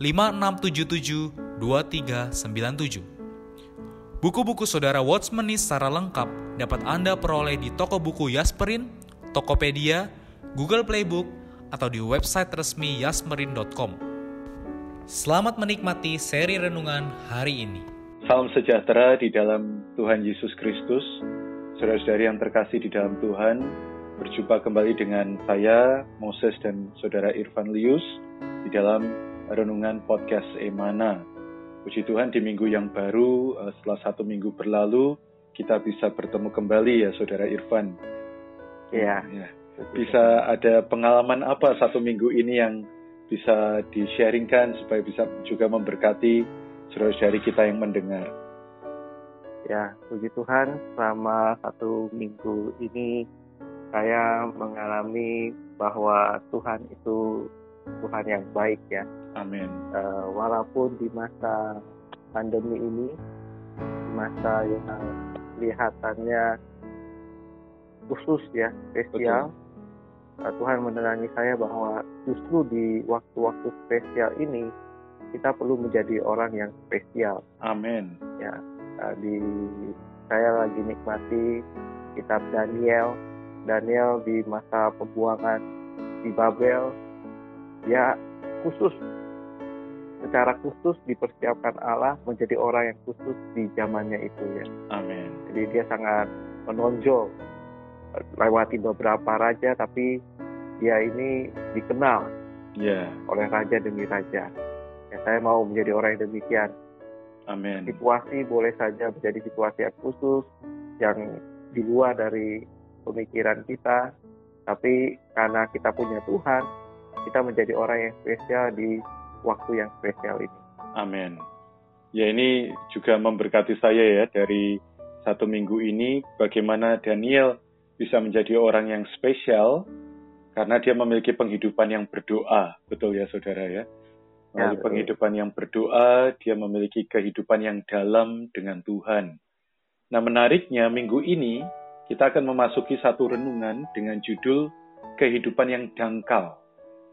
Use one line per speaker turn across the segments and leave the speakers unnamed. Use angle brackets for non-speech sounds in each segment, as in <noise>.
5677 2397. Buku-buku saudara Watchmeni secara lengkap dapat Anda peroleh di toko buku Yasmerin, Tokopedia, Google Playbook, atau di website resmi yasmerin.com. Selamat menikmati seri renungan hari ini.
Salam sejahtera di dalam Tuhan Yesus Kristus. Saudara-saudari yang terkasih di dalam Tuhan, berjumpa kembali dengan saya, Moses dan saudara Irfan Lius di dalam renungan podcast Emana. Puji Tuhan di minggu yang baru, eh, setelah satu minggu berlalu, kita bisa bertemu kembali ya saudara Irfan.
Iya.
Ya. Bisa ada pengalaman apa satu minggu ini yang bisa di-sharingkan supaya bisa juga memberkati saudara-saudari kita yang mendengar.
Ya, puji Tuhan selama satu minggu ini saya mengalami bahwa Tuhan itu Tuhan yang baik ya.
Amin.
Uh, walaupun di masa pandemi ini, masa yang kelihatannya khusus ya, spesial, uh, Tuhan menerangi saya bahwa justru di waktu-waktu spesial ini kita perlu menjadi orang yang spesial.
Amin.
Ya, uh, di saya lagi nikmati kitab Daniel Daniel di masa pembuangan di Babel dia khusus secara khusus dipersiapkan Allah menjadi orang yang khusus di zamannya itu ya.
Amin.
Jadi dia sangat menonjol lewati beberapa raja tapi dia ini dikenal
yeah.
oleh raja demi raja. Ya, saya mau menjadi orang yang demikian.
Amin.
Situasi boleh saja menjadi situasi yang khusus yang di luar dari pemikiran kita, tapi karena kita punya Tuhan, kita menjadi orang yang spesial di waktu yang spesial ini.
Amin. Ya ini juga memberkati saya ya dari satu minggu ini bagaimana Daniel bisa menjadi orang yang spesial karena dia memiliki penghidupan yang berdoa, betul ya saudara ya. Melalui ya, penghidupan yang berdoa, dia memiliki kehidupan yang dalam dengan Tuhan. Nah menariknya minggu ini kita akan memasuki satu renungan dengan judul kehidupan yang dangkal.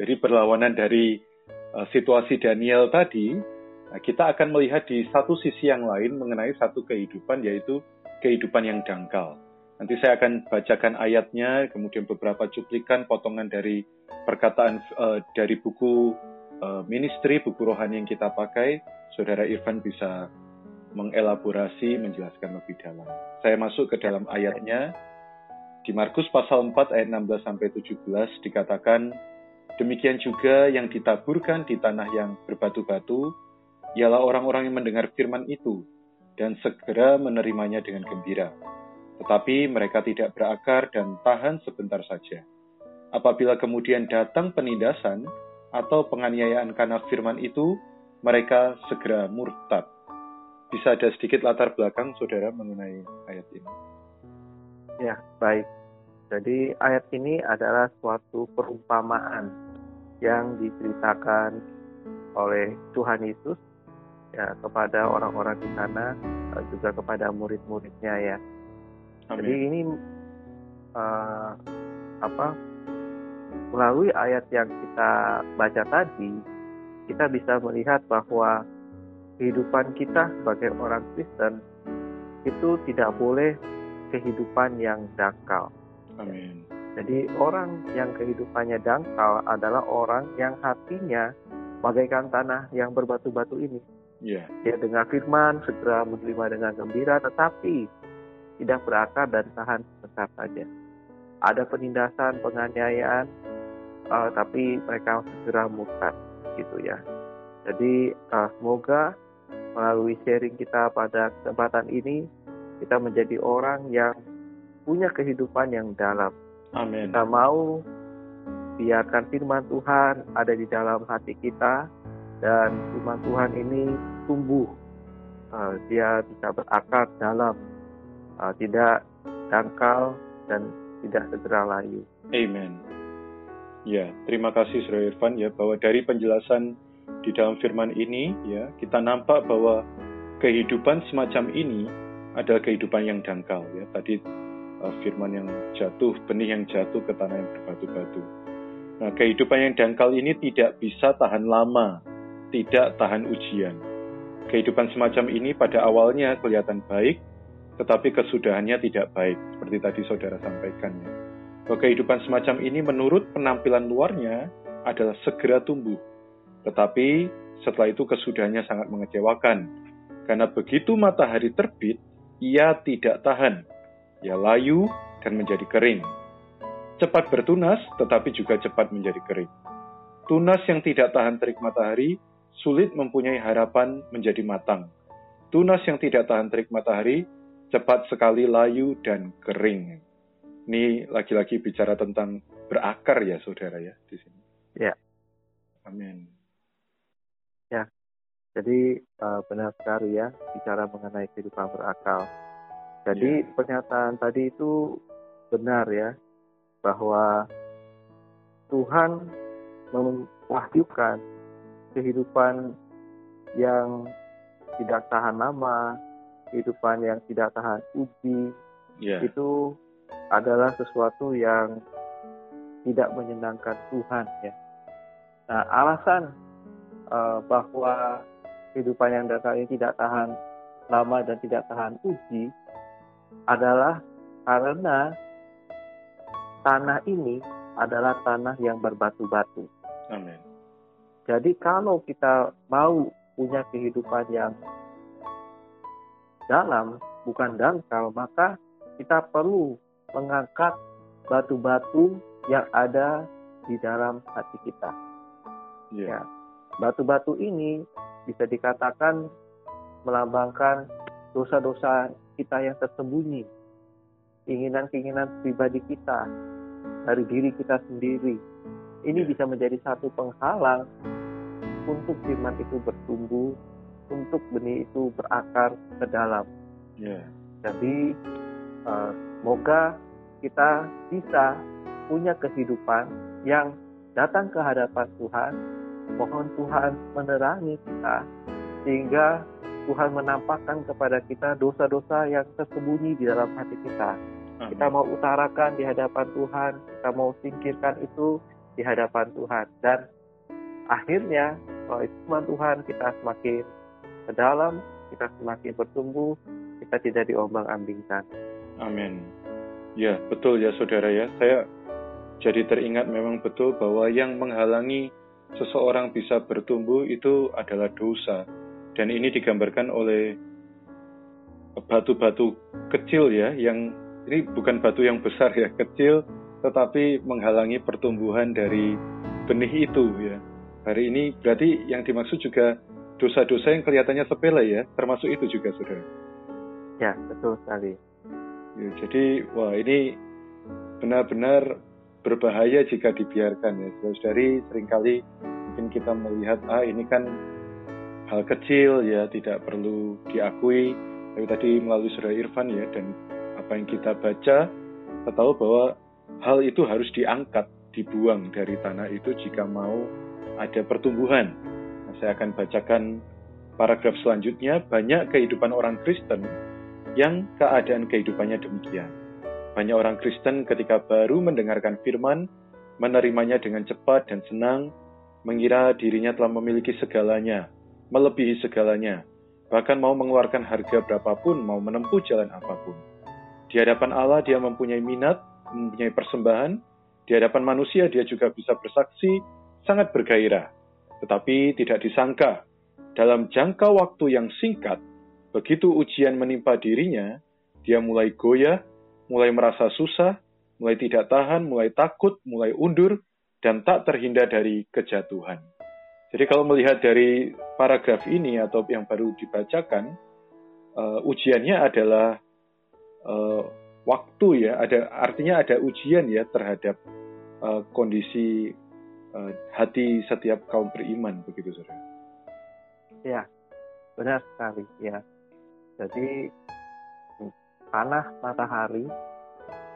Jadi berlawanan dari situasi Daniel tadi, nah, kita akan melihat di satu sisi yang lain mengenai satu kehidupan yaitu kehidupan yang dangkal. Nanti saya akan bacakan ayatnya, kemudian beberapa cuplikan potongan dari perkataan uh, dari buku uh, ministry, buku rohani yang kita pakai. Saudara Irfan bisa mengelaborasi, menjelaskan lebih dalam. Saya masuk ke dalam ayatnya. Di Markus pasal 4 ayat 16 sampai 17 dikatakan, demikian juga yang ditaburkan di tanah yang berbatu-batu, ialah orang-orang yang mendengar firman itu dan segera menerimanya dengan gembira. Tetapi mereka tidak berakar dan tahan sebentar saja. Apabila kemudian datang penindasan atau penganiayaan karena firman itu, mereka segera murtad bisa ada sedikit latar belakang saudara mengenai ayat ini?
Ya, baik. Jadi ayat ini adalah suatu perumpamaan yang diceritakan oleh Tuhan Yesus ya kepada orang-orang di sana eh, juga kepada murid-muridnya ya. Amin. Jadi ini uh, apa melalui ayat yang kita baca tadi kita bisa melihat bahwa kehidupan kita sebagai orang Kristen itu tidak boleh kehidupan yang dangkal.
Amin.
Jadi orang yang kehidupannya dangkal adalah orang yang hatinya bagaikan tanah yang berbatu-batu ini.
Yeah.
Dia dengar firman, segera menerima dengan gembira, tetapi tidak berakar dan tahan sebentar saja. Ada penindasan, penganiayaan, uh, tapi mereka segera murtad, gitu ya. Jadi uh, semoga melalui sharing kita pada kesempatan ini kita menjadi orang yang punya kehidupan yang dalam.
Amin.
Kita mau biarkan firman Tuhan ada di dalam hati kita dan firman Tuhan ini tumbuh. Uh, dia bisa berakar dalam, uh, tidak dangkal dan tidak segera layu.
Amen. Ya, terima kasih Saudara Irfan ya bahwa dari penjelasan di dalam firman ini ya kita nampak bahwa kehidupan semacam ini adalah kehidupan yang dangkal ya. Tadi uh, firman yang jatuh, benih yang jatuh ke tanah yang berbatu-batu. Nah, kehidupan yang dangkal ini tidak bisa tahan lama, tidak tahan ujian. Kehidupan semacam ini pada awalnya kelihatan baik, tetapi kesudahannya tidak baik, seperti tadi saudara sampaikan. Ya. Bahwa kehidupan semacam ini menurut penampilan luarnya adalah segera tumbuh, tetapi setelah itu kesudahannya sangat mengecewakan, karena begitu matahari terbit, ia tidak tahan, ia layu dan menjadi kering. Cepat bertunas, tetapi juga cepat menjadi kering. Tunas yang tidak tahan terik matahari sulit mempunyai harapan menjadi matang. Tunas yang tidak tahan terik matahari cepat sekali layu dan kering. Ini lagi-lagi bicara tentang berakar ya saudara ya di sini.
Ya.
Amin.
Ya. Jadi uh, benar sekali ya bicara mengenai kehidupan berakal. Jadi ya. pernyataan tadi itu benar ya bahwa Tuhan mewahyukan kehidupan yang tidak tahan lama, kehidupan yang tidak tahan uji, yeah. itu adalah sesuatu yang tidak menyenangkan Tuhan ya. Nah, alasan uh, bahwa kehidupan yang datang ini tidak tahan lama dan tidak tahan uji adalah karena tanah ini adalah tanah yang berbatu-batu.
Amin.
Jadi kalau kita mau punya kehidupan yang dalam, bukan dangkal, maka kita perlu mengangkat batu-batu yang ada di dalam hati kita.
Yeah. Ya,
batu-batu ini bisa dikatakan melambangkan dosa-dosa kita yang tersembunyi, keinginan-keinginan pribadi kita dari diri kita sendiri, ini bisa menjadi satu penghalang untuk firman itu bertumbuh, untuk benih itu berakar ke dalam.
Yeah.
Jadi uh, kita bisa punya kehidupan yang datang ke hadapan Tuhan. Mohon Tuhan menerangi kita sehingga Tuhan menampakkan kepada kita dosa-dosa yang tersembunyi di dalam hati kita. Amin. Kita mau utarakan di hadapan Tuhan, kita mau singkirkan itu di hadapan Tuhan. Dan akhirnya oleh firman Tuhan kita semakin ke dalam, kita semakin bertumbuh, kita tidak diombang-ambingkan.
Amin. Ya, betul ya saudara ya. Saya jadi teringat memang betul bahwa yang menghalangi seseorang bisa bertumbuh itu adalah dosa. Dan ini digambarkan oleh batu-batu kecil ya, yang ini bukan batu yang besar ya, kecil tetapi menghalangi pertumbuhan dari benih itu ya. Hari ini berarti yang dimaksud juga dosa-dosa yang kelihatannya sepele ya, termasuk itu juga saudara.
Ya, betul sekali.
Ya, jadi wah ini benar-benar berbahaya jika dibiarkan ya. Saudari sering kali mungkin kita melihat ah ini kan hal kecil ya tidak perlu diakui. Tapi tadi melalui saudara Irfan ya dan apa yang kita baca kita tahu bahwa hal itu harus diangkat, dibuang dari tanah itu jika mau ada pertumbuhan. Nah, saya akan bacakan paragraf selanjutnya. Banyak kehidupan orang Kristen yang keadaan kehidupannya demikian. Banyak orang Kristen ketika baru mendengarkan firman, menerimanya dengan cepat dan senang, mengira dirinya telah memiliki segalanya, melebihi segalanya, bahkan mau mengeluarkan harga berapapun, mau menempuh jalan apa pun. Di hadapan Allah dia mempunyai minat, mempunyai persembahan, di hadapan manusia dia juga bisa bersaksi sangat bergairah. Tetapi tidak disangka, dalam jangka waktu yang singkat, begitu ujian menimpa dirinya, dia mulai goyah, mulai merasa susah, mulai tidak tahan, mulai takut, mulai undur, dan tak terhindar dari kejatuhan. Jadi kalau melihat dari paragraf ini atau yang baru dibacakan, uh, ujiannya adalah uh, waktu ya, ada artinya ada ujian ya terhadap uh, kondisi uh, hati setiap kaum beriman begitu saudara.
Ya, benar sekali ya. Jadi tanah matahari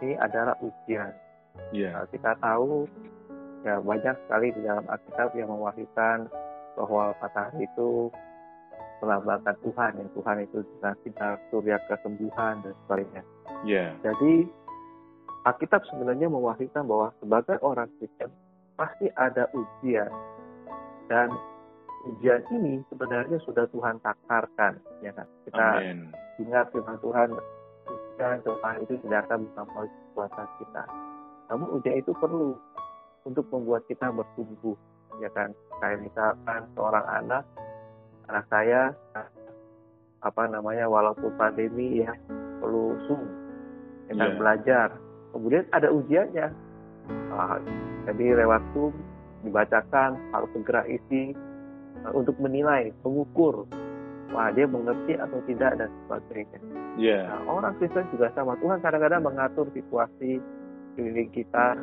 ini adalah ujian. Ya. Nah, kita tahu ya banyak sekali di dalam Alkitab yang mewahyukan bahwa matahari itu melambangkan Tuhan, yang Tuhan itu sinar surya kesembuhan dan sebagainya. Yeah. Jadi Alkitab sebenarnya mewahyukan bahwa sebagai orang Kristen pasti ada ujian dan ujian ini sebenarnya sudah Tuhan takarkan, ya kan? Kita Amen. ingat firman Tuhan, ujian Tuhan itu tidak akan melampaui kekuatan kita. Namun ujian itu perlu untuk membuat kita bertumbuh, ya kan? Kayak misalkan seorang anak, anak saya apa namanya walaupun pandemi ya perlu zoom kita yeah. belajar kemudian ada ujiannya uh, jadi lewat zoom dibacakan harus segera isi uh, untuk menilai mengukur wah dia mengerti atau tidak dan sebagainya yeah. nah, orang Kristen juga sama Tuhan kadang-kadang mengatur situasi keliling kita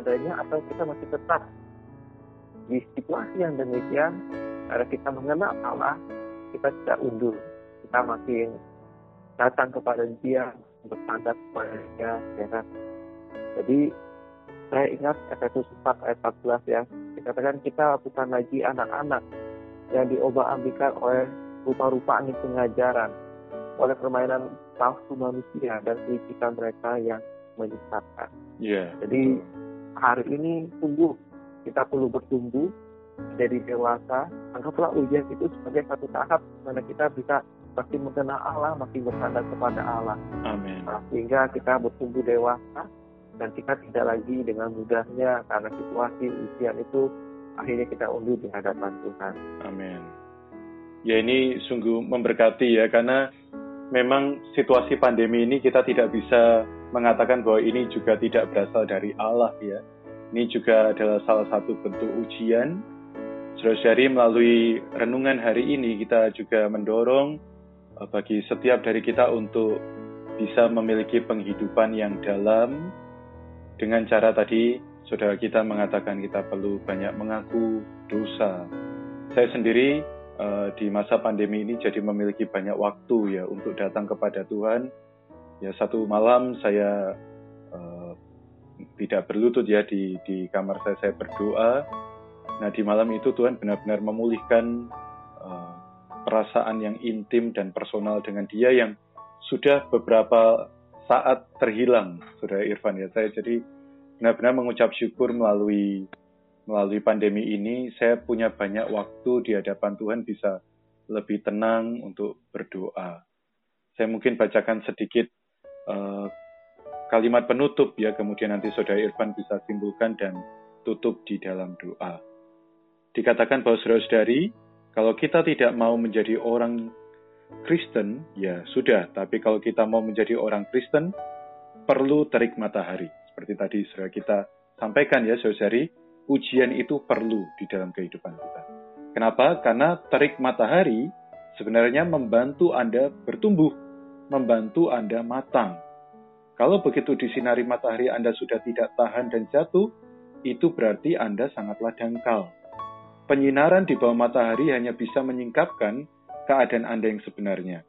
padanya atau kita masih tetap di situasi yang demikian karena kita mengenal Allah kita tidak undur kita makin datang kepada dia bertanda kepada dia ya kan jadi saya ingat Efesus 4 ayat 14 ya dikatakan kita bukan lagi anak-anak yang diobah-ambikan oleh rupa-rupa angin pengajaran oleh permainan palsu manusia dan kelicikan mereka yang menyesatkan. Yeah. Jadi hari ini tunggu kita perlu bertumbuh jadi dewasa. Anggaplah ujian itu sebagai satu tahap mana kita bisa makin mengenal Allah makin bersandar kepada Allah. Amin. Nah, sehingga kita bertumbuh dewasa dan kita tidak lagi dengan mudahnya karena situasi ujian itu akhirnya kita undur di hadapan Tuhan.
Amin. Ya ini sungguh memberkati ya karena memang situasi pandemi ini kita tidak bisa mengatakan bahwa ini juga tidak berasal dari Allah ya ini juga adalah salah satu bentuk ujian. Saudara-saudari melalui renungan hari ini kita juga mendorong eh, bagi setiap dari kita untuk bisa memiliki penghidupan yang dalam dengan cara tadi saudara kita mengatakan kita perlu banyak mengaku dosa. Saya sendiri eh, di masa pandemi ini jadi memiliki banyak waktu ya untuk datang kepada Tuhan. Ya satu malam saya uh, tidak berlutut ya di di kamar saya saya berdoa. Nah di malam itu Tuhan benar-benar memulihkan uh, perasaan yang intim dan personal dengan Dia yang sudah beberapa saat terhilang, saudara Irfan ya. Saya jadi benar-benar mengucap syukur melalui melalui pandemi ini saya punya banyak waktu di hadapan Tuhan bisa lebih tenang untuk berdoa. Saya mungkin bacakan sedikit uh, kalimat penutup ya kemudian nanti saudara Irfan bisa simpulkan dan tutup di dalam doa. Dikatakan bahwa saudara-saudari, kalau kita tidak mau menjadi orang Kristen, ya sudah. Tapi kalau kita mau menjadi orang Kristen, perlu terik matahari. Seperti tadi saudara kita sampaikan ya saudari, ujian itu perlu di dalam kehidupan kita. Kenapa? Karena terik matahari sebenarnya membantu Anda bertumbuh, membantu Anda matang, kalau begitu disinari matahari Anda sudah tidak tahan dan jatuh, itu berarti Anda sangatlah dangkal. Penyinaran di bawah matahari hanya bisa menyingkapkan keadaan Anda yang sebenarnya.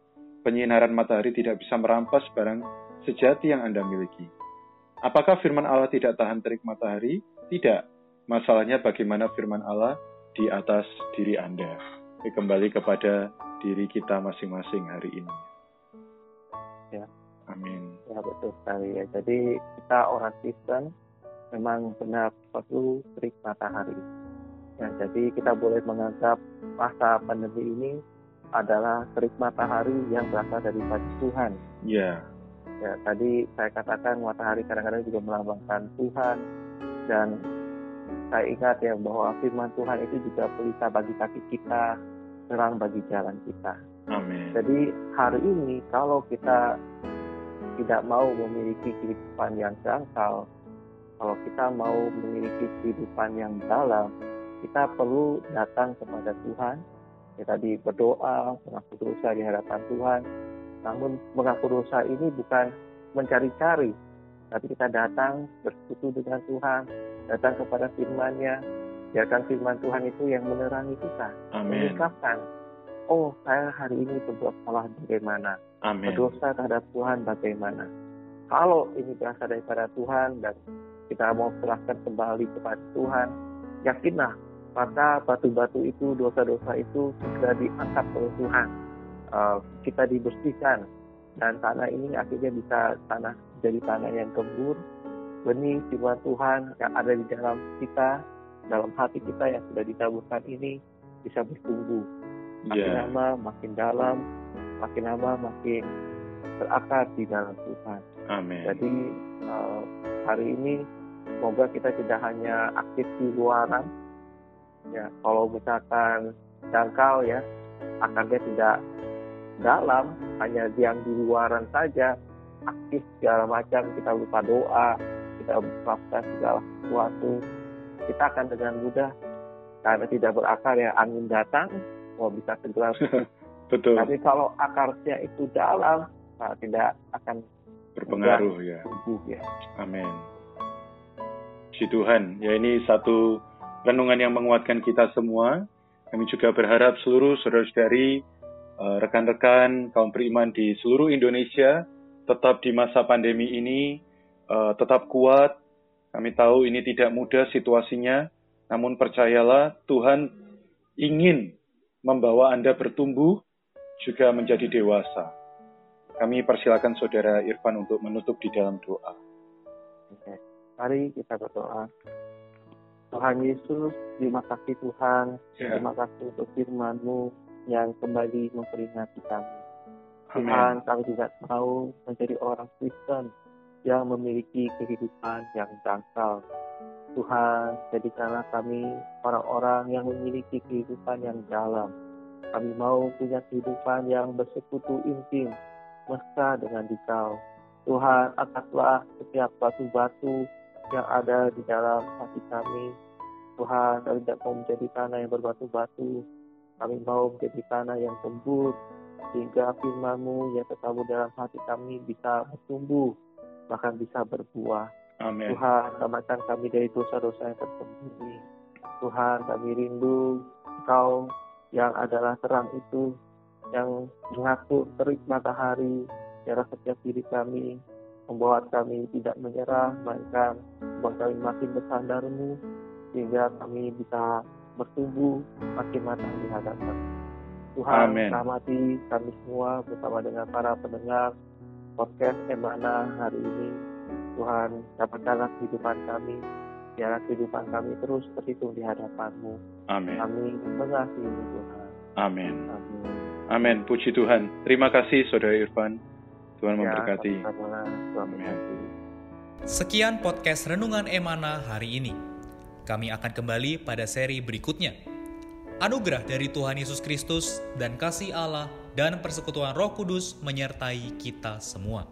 Penyinaran matahari tidak bisa merampas barang sejati yang Anda miliki. Apakah firman Allah tidak tahan terik matahari? Tidak. Masalahnya bagaimana firman Allah di atas diri Anda. Kembali kepada diri kita masing-masing hari ini.
Amin. Ya betul sekali ya. Jadi kita orang Kristen memang benar perlu terik matahari. Ya, jadi kita boleh menganggap masa pandemi ini adalah terik matahari yang berasal dari Tuhan. Iya. Ya, tadi saya katakan matahari kadang-kadang juga melambangkan Tuhan dan saya ingat ya bahwa firman Tuhan itu juga pelita bagi kaki kita, terang bagi jalan kita.
Amin.
Jadi hari ini kalau kita tidak mau memiliki kehidupan yang dangkal, kalau kita mau memiliki kehidupan yang dalam, kita perlu datang kepada Tuhan. Kita tadi berdoa, mengaku dosa di hadapan Tuhan. Namun mengaku dosa ini bukan mencari-cari, tapi kita datang bersekutu dengan Tuhan, datang kepada firman-Nya, biarkan firman Tuhan itu yang menerangi kita,
Amin.
mengungkapkan, oh saya hari ini berbuat salah bagaimana,
Amin.
berdosa terhadap Tuhan bagaimana. Kalau ini berasal daripada Tuhan dan kita mau serahkan kembali kepada Tuhan, yakinlah maka batu-batu itu, dosa-dosa itu sudah diangkat oleh Tuhan. Uh, kita dibersihkan dan tanah ini akhirnya bisa tanah jadi tanah yang gembur. Benih firman Tuhan yang ada di dalam kita, dalam hati kita yang sudah ditaburkan ini bisa bertumbuh. Makin
Ya.
lama makin dalam, makin lama makin berakar di dalam Tuhan.
Amin.
Jadi uh, hari ini semoga kita tidak hanya aktif di luaran. Ya, kalau misalkan dangkal ya, akarnya tidak dalam, hanya yang di luaran saja, aktif segala macam, kita lupa doa, kita melakukan segala sesuatu, kita akan dengan mudah karena tidak berakar ya angin datang, mau bisa segera <laughs>
Betul.
tapi kalau akarnya itu dalam, nah, tidak akan
Berpengaruh ya.
tumbuh ya.
Amin. Puji Tuhan. Ya ini satu renungan yang menguatkan kita semua. Kami juga berharap seluruh saudara-saudari, eh, rekan-rekan kaum beriman di seluruh Indonesia tetap di masa pandemi ini eh, tetap kuat. Kami tahu ini tidak mudah situasinya, namun percayalah Tuhan ingin membawa Anda bertumbuh juga menjadi dewasa. Kami persilakan saudara Irfan untuk menutup di dalam doa.
Oke. Mari kita berdoa. Tuhan Yesus, terima kasih Tuhan.
Ya.
Terima kasih untuk firman-Mu yang kembali memperingati kami.
Amin.
Tuhan, kami tidak mau menjadi orang Kristen yang memiliki kehidupan yang dangkal. Tuhan, jadikanlah kami orang-orang yang memiliki kehidupan yang dalam. Kami mau punya kehidupan yang bersekutu intim, mesra dengan Dikau. Tuhan, angkatlah setiap batu-batu yang ada di dalam hati kami. Tuhan, kami tidak mau menjadi tanah yang berbatu-batu. Kami mau menjadi tanah yang gembur, sehingga firman-Mu yang tertabur dalam hati kami bisa bertumbuh, bahkan bisa berbuah.
Amin.
Tuhan, selamatkan kami dari dosa-dosa yang tersembunyi. Tuhan, kami rindu Engkau yang adalah terang itu, yang mengatur terik matahari dalam setiap diri kami, membuat kami tidak menyerah, melainkan membuat kami makin bersandarmu, sehingga kami bisa bertumbuh makin matang di hadapan. Tuhan, rahmati kami semua bersama dengan para pendengar podcast Emana hari ini. Tuhan, dapatkanlah kehidupan kami, biarlah kehidupan kami terus berhitung di hadapan-Mu.
Amin.
Kami mengasihi Tuhan.
Amin.
Amin.
Amin. Puji Tuhan. Terima kasih Saudara Irfan. Tuhan
Ya,
memberkati.
sama-sama. Tuhan
Amin.
memberkati.
Sekian podcast Renungan Emana hari ini. Kami akan kembali pada seri berikutnya. Anugerah dari Tuhan Yesus Kristus dan kasih Allah dan persekutuan Roh Kudus menyertai kita semua.